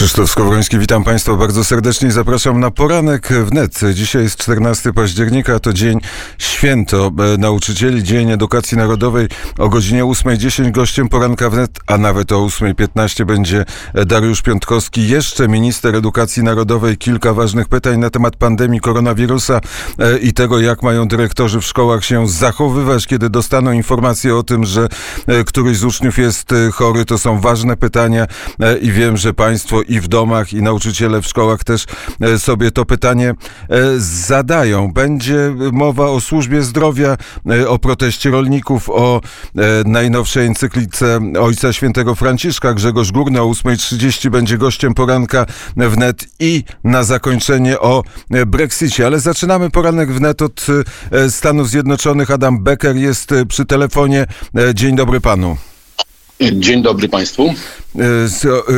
Krzysztof Skowroński, witam Państwa bardzo serdecznie i zapraszam na poranek wnet. Dzisiaj jest 14 października, to dzień święto e, nauczycieli, Dzień Edukacji Narodowej. O godzinie 8.10 gościem poranka wnet, a nawet o 8.15 będzie Dariusz Piątkowski, jeszcze minister edukacji narodowej. Kilka ważnych pytań na temat pandemii koronawirusa e, i tego, jak mają dyrektorzy w szkołach się zachowywać, kiedy dostaną informację o tym, że e, któryś z uczniów jest chory. To są ważne pytania i wiem, że Państwo i w domach, i nauczyciele w szkołach też e, sobie to pytanie e, zadają. Będzie mowa o służbie zdrowia, e, o proteście rolników, o najnowszej encyklice Ojca Świętego Franciszka. Grzegorz Górny o 8.30 będzie gościem poranka wnet i na zakończenie o Brexicie. Ale zaczynamy poranek wnet od Stanów Zjednoczonych. Adam Becker jest przy telefonie. Dzień dobry panu. Dzień dobry Państwu. E,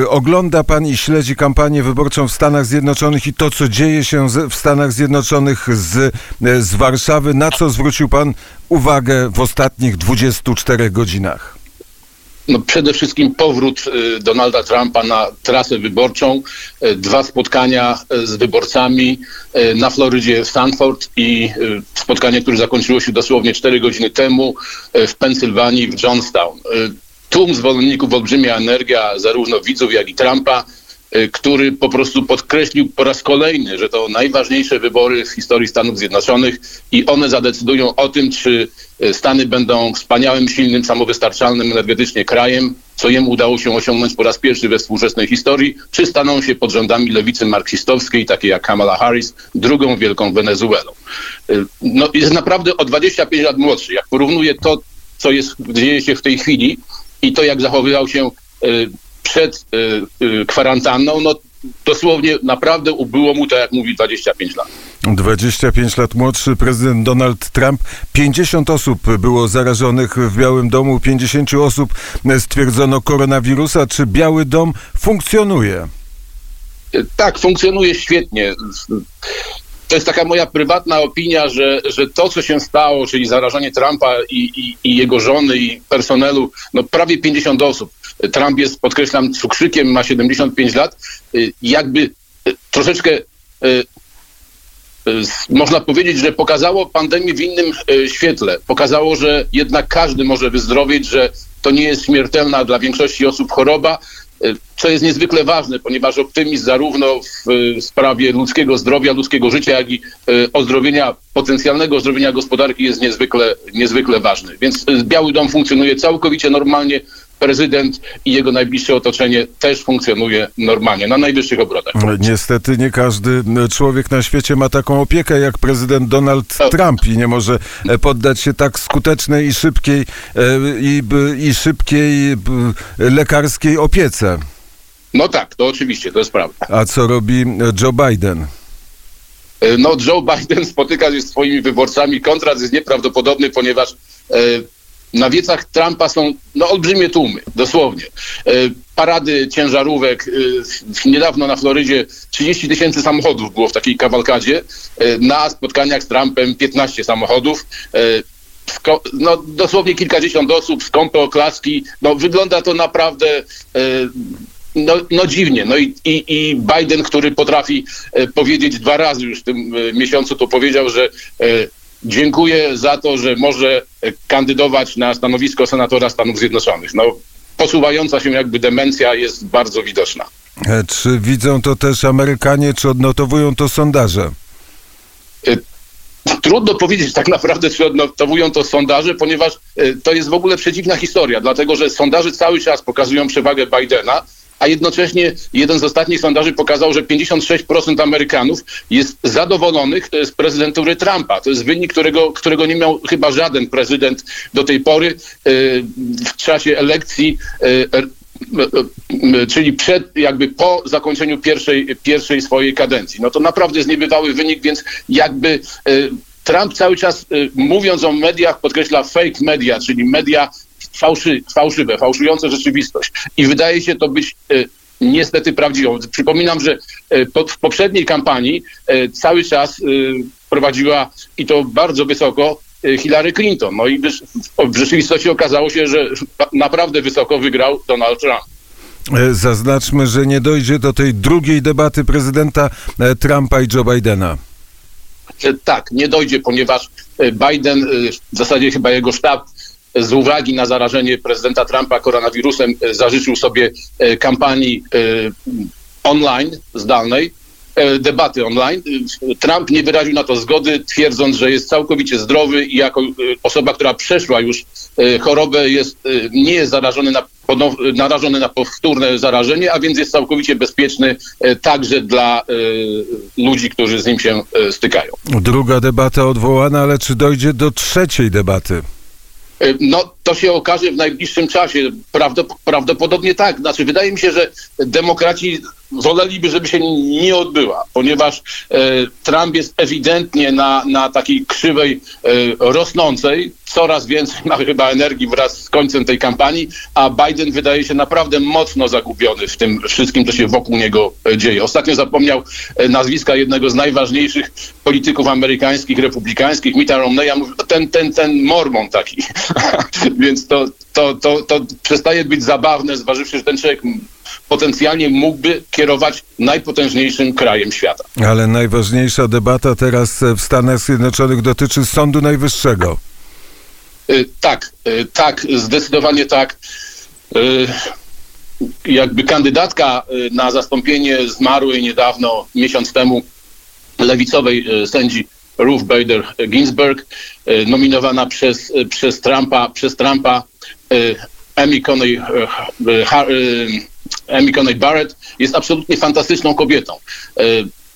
e, ogląda Pan i śledzi kampanię wyborczą w Stanach Zjednoczonych i to, co dzieje się w Stanach Zjednoczonych z, e, z Warszawy. Na co zwrócił Pan uwagę w ostatnich 24 godzinach? No przede wszystkim powrót Donalda Trumpa na trasę wyborczą, dwa spotkania z wyborcami na Florydzie w Stanford i spotkanie, które zakończyło się dosłownie 4 godziny temu w Pensylwanii w Johnstown tłum zwolenników, olbrzymia energia zarówno widzów, jak i Trumpa, y, który po prostu podkreślił po raz kolejny, że to najważniejsze wybory w historii Stanów Zjednoczonych i one zadecydują o tym, czy y, Stany będą wspaniałym, silnym, samowystarczalnym energetycznie krajem, co jemu udało się osiągnąć po raz pierwszy we współczesnej historii, czy staną się pod rządami lewicy marksistowskiej, takiej jak Kamala Harris, drugą wielką Wenezuelą. Y, no, jest naprawdę o 25 lat młodszy. Jak porównuję to, co jest, dzieje się w tej chwili i to, jak zachowywał się e, przed e, e, kwarantanną, no dosłownie naprawdę ubyło mu, tak jak mówi, 25 lat. 25 lat młodszy prezydent Donald Trump. 50 osób było zarażonych w Białym Domu, 50 osób stwierdzono koronawirusa. Czy Biały Dom funkcjonuje? Tak, funkcjonuje świetnie to jest taka moja prywatna opinia, że, że to, co się stało, czyli zarażenie Trumpa i, i, i, jego żony i personelu, no prawie 50 osób. Trump jest, podkreślam, cukrzykiem, ma 75 lat. Y, jakby y, troszeczkę y, można powiedzieć, że pokazało pandemię w innym świetle. Pokazało, że jednak każdy może wyzdrowieć, że to nie jest śmiertelna dla większości osób choroba, co jest niezwykle ważne, ponieważ optymizm zarówno w sprawie ludzkiego zdrowia, ludzkiego życia, jak i e, ozdrowienia, potencjalnego ozdrowienia gospodarki jest niezwykle, niezwykle ważny. Więc e, Biały Dom funkcjonuje całkowicie normalnie prezydent i jego najbliższe otoczenie też funkcjonuje normalnie, na najwyższych obrotach. Niestety nie każdy człowiek na świecie ma taką opiekę jak prezydent Donald. Trump i nie może e, poddać się tak skutecznej i szybkiej e, i, i szybkiej lekarskiej opiece. No tak, to oczywiście, to jest prawda. A co robi Joe Biden? E, no, Joe Biden spotyka się z swoimi wyborcami. Kontrast jest nieprawdopodobny, ponieważ na wiecach Trumpa są no, olbrzymie tłumy, dosłownie. E, parady ciężarówek. E, niedawno na Florydzie 30 tysięcy samochodów było w takiej kawalkadzie. E, na spotkaniach z Trumpem 15 samochodów. No, dosłownie kilkadziesiąt osób, skąpe oklaski. No, wygląda to naprawdę no, no dziwnie. No i, i, i Biden, który potrafi powiedzieć dwa razy już w tym miesiącu, to powiedział, że dziękuję za to, że może kandydować na stanowisko senatora Stanów Zjednoczonych. No, posuwająca się jakby demencja jest bardzo widoczna. E, czy widzą to też Amerykanie, czy odnotowują to sondaże? E, trudno powiedzieć tak naprawdę, czy odnotowują to sondaże, ponieważ e, to jest w ogóle przedziwna historia, dlatego że sondaże cały czas pokazują przewagę Bidena, a jednocześnie jeden z ostatnich sondaży pokazał, że 56% Amerykanów jest zadowolonych e, z prezydentury Trumpa. To jest wynik, którego, którego nie miał chyba żaden prezydent do tej pory e, w czasie elekcji e, czyli przed, jakby po zakończeniu pierwszej, pierwszej swojej kadencji. No to naprawdę jest niebywały wynik, więc jakby Trump cały czas mówiąc o mediach podkreśla fake media, czyli media fałszy, fałszywe, fałszujące rzeczywistość. I wydaje się to być e, niestety prawdziwą. Przypominam, że e, w poprzedniej kampanii e, cały czas prowadziła i to bardzo wysoko Hillary Clinton. No i w rzeczywistości okazało się, że naprawdę wysoko wygrał Donald Trump. Zaznaczmy, że nie dojdzie do tej drugiej debaty prezydenta Trumpa i Joe Bidena. Tak, nie dojdzie, ponieważ Biden, w zasadzie chyba jego sztab, z uwagi na zarażenie prezydenta Trumpa koronawirusem, e, zażyczył sobie e, kampanii e, online, zdalnej, debaty online. Trump nie wyraził na to zgody, twierdząc, że jest całkowicie zdrowy i jako osoba, która przeszła już chorobę, jest, nie jest zarażony na, narażony na powtórne zarażenie, a więc jest całkowicie bezpieczny także dla ludzi, którzy z nim się stykają. Druga debata odwołana, ale czy dojdzie do trzeciej debaty? E, No, to się okaże w najbliższym czasie. Prawdop- prawdopodobnie tak. Znaczy, wydaje mi się, że demokraci woleliby, żeby się nie odbyła, ponieważ e, Trump jest ewidentnie na, na takiej krzywej e, rosnącej. Coraz więcej ma chyba energii wraz z końcem tej kampanii, a Biden wydaje się naprawdę mocno zagubiony w tym wszystkim, co się wokół niego e, dzieje. Ostatnio zapomniał nazwiska jednego z najważniejszych polityków amerykańskich, republikańskich, Mitta Romneya, ten, ten, ten mormon taki. Więc to, to, to, to przestaje być zabawne, zważywszy, że ten człowiek potencjalnie mógłby kierować najpotężniejszym krajem świata. Ale najważniejsza debata teraz w Stanach Zjednoczonych dotyczy Sądu Najwyższego. Y, Tak, y, tak, zdecydowanie tak. Y, Jakby kandydatka na zastąpienie zmarłej niedawno, miesiąc temu, lewicowej sędzi Ruth Bader Ginsburg, y, nominowana przez, y, przez Trumpa, przez Trumpa y, Amy Coney, Amy Coney Barrett jest absolutnie fantastyczną kobietą.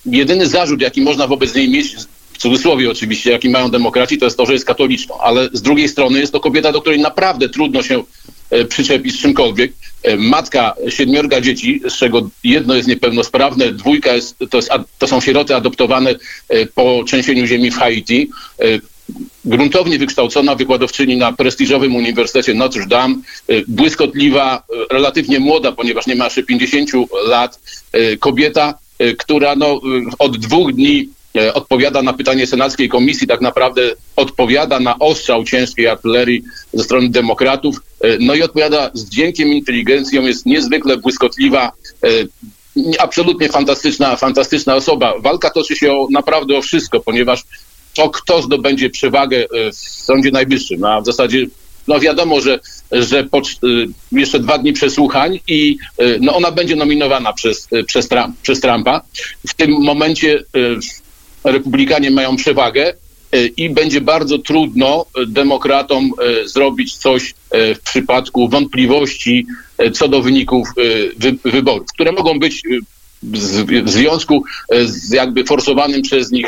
Jedyny zarzut, jaki można wobec niej mieć, w cudzysłowie oczywiście, jaki mają demokraci, to jest to, że jest katoliczką, ale z drugiej strony jest to kobieta, do której naprawdę trudno się e, przyczepić z czymkolwiek. E, Matka siedmiorga dzieci, z czego jedno jest niepełnosprawne, dwójka jest, to, jest, to są sieroty adoptowane e, po trzęsieniu ziemi w Haiti. E, Gruntownie wykształcona wykładowczyni na prestiżowym Uniwersytecie Notre Dame, e, błyskotliwa, e, relatywnie młoda, ponieważ nie ma jeszcze 50 lat, e, kobieta, e, która no, e, od dwóch dni e, odpowiada na pytanie senackiej komisji, tak naprawdę odpowiada na ostrzał ciężkiej artylerii ze strony demokratów, e, no i odpowiada z dźwiękiem, inteligencją, jest niezwykle błyskotliwa, e, absolutnie fantastyczna, fantastyczna osoba. Walka toczy się o, naprawdę o wszystko, ponieważ to, kto zdobędzie przewagę e, w Sądzie Najwyższym, a w zasadzie no wiadomo, że, że po, cz- jeszcze dwa dni przesłuchań i no ona będzie nominowana przez, przez, Trump, przez Trumpa. W tym momencie republikanie mają przewagę y, i będzie bardzo trudno y, demokratom y, zrobić coś w przypadku wątpliwości co do wyników wy, wyborów, które mogą być w związku z jakby forsowanym przez nich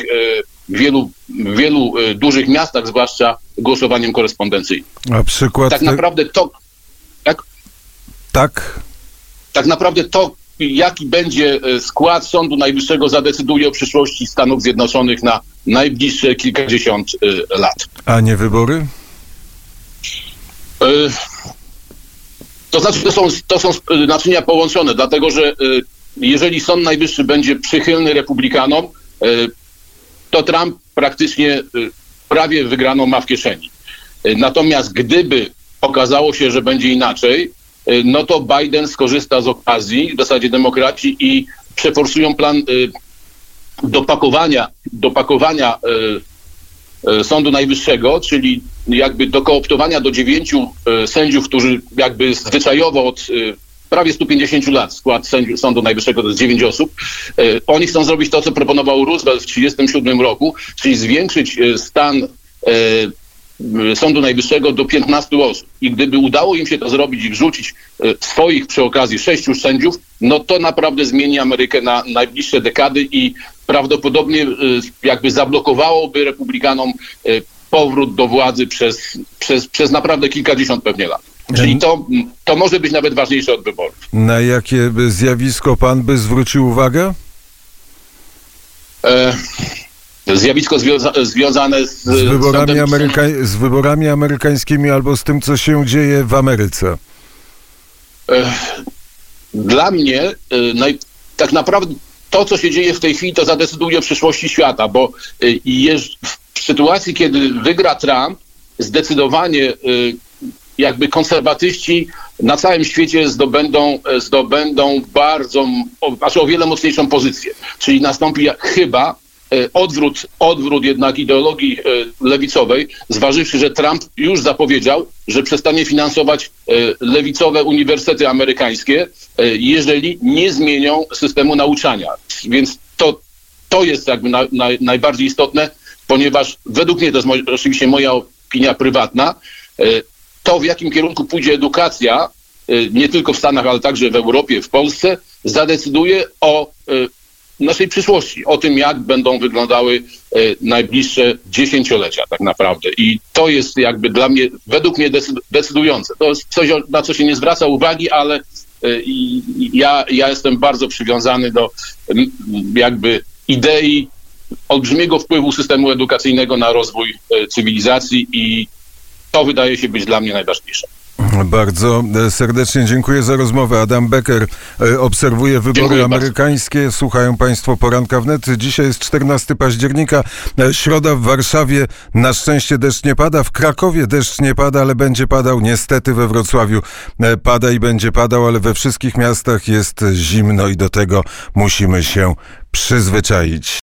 w wielu, wielu dużych miastach, zwłaszcza głosowaniem korespondencyjnym. A przykład. Tak naprawdę to, tak, tak? tak naprawdę to, jaki będzie e, skład Sądu Najwyższego, zadecyduje o przyszłości Stanów Zjednoczonych na najbliższe kilkadziesiąt e, lat. A nie wybory? E, To znaczy, to są, to są naczynia połączone, dlatego że jeżeli Sąd Najwyższy będzie przychylny republikanom, to Trump praktycznie prawie wygraną ma w kieszeni. Natomiast gdyby okazało się, że będzie inaczej, no to Biden skorzysta z okazji, w zasadzie demokraci, i przeforsują plan e, dopakowania, dopakowania e, Sądu Najwyższego, czyli jakby dokooptowania do dziewięciu sędziów, którzy jakby zwyczajowo od prawie 150 lat skład sędziu, Sądu Najwyższego to jest 9 osób. Oni chcą zrobić to, co proponował Roosevelt w 1937 roku, czyli zwiększyć stan Sądu Najwyższego do 15 osób. I gdyby udało im się to zrobić i wrzucić e, swoich przy okazji sześciu sędziów, no to naprawdę zmieni Amerykę na najbliższe dekady i prawdopodobnie e, jakby zablokowałoby republikanom powrót do władzy przez, przez, przez naprawdę kilkadziesiąt pewnie lat. Czyli to, to może być nawet ważniejsze od wyborów. Na jakie zjawisko pan by zwrócił uwagę? Zjawisko związa- związane z, Z wyborami, z wyborami amerykańskimi albo z tym, co się dzieje w Ameryce. Dla mnie e, naj, tak naprawdę to, co się dzieje w tej chwili, to zadecyduje o przyszłości świata, bo e, jeż, w sytuacji, kiedy wygra Trump, zdecydowanie e, jakby konserwatyści na całym świecie zdobędą, zdobędą bardzo, znaczy o wiele mocniejszą pozycję. Czyli nastąpi chyba odwrót, odwrót jednak ideologii e, lewicowej, zważywszy, że Trump już zapowiedział, że przestanie finansować e, lewicowe uniwersytety amerykańskie, e, jeżeli nie zmienią systemu nauczania. Więc to, to jest jakby na, na, najbardziej istotne, ponieważ według mnie, to jest oczywiście moja opinia prywatna, e, to w jakim kierunku pójdzie edukacja, e, nie tylko w Stanach, ale także w Europie, w Polsce, zadecyduje o e, naszej przyszłości, o tym, jak będą wyglądały e, najbliższe dziesięciolecia tak naprawdę. I to jest jakby dla mnie, według mnie decyd- decydujące. To jest coś, na co się nie zwraca uwagi, ale e, ja, ja jestem bardzo przywiązany do jakby idei olbrzymiego wpływu systemu edukacyjnego na rozwój e, cywilizacji i to wydaje się być dla mnie najważniejsze. Bardzo e, serdecznie dziękuję za rozmowę. Adam Becker e, obserwuje wybory Dziękuję bardzo. amerykańskie. Słuchają Państwo poranka wnet. Dzisiaj jest 14 października, e, środa w Warszawie. Na szczęście deszcz nie pada. W Krakowie deszcz nie pada, ale będzie padał. Niestety we Wrocławiu pada i będzie padał, ale we wszystkich miastach jest zimno i do tego musimy się przyzwyczaić.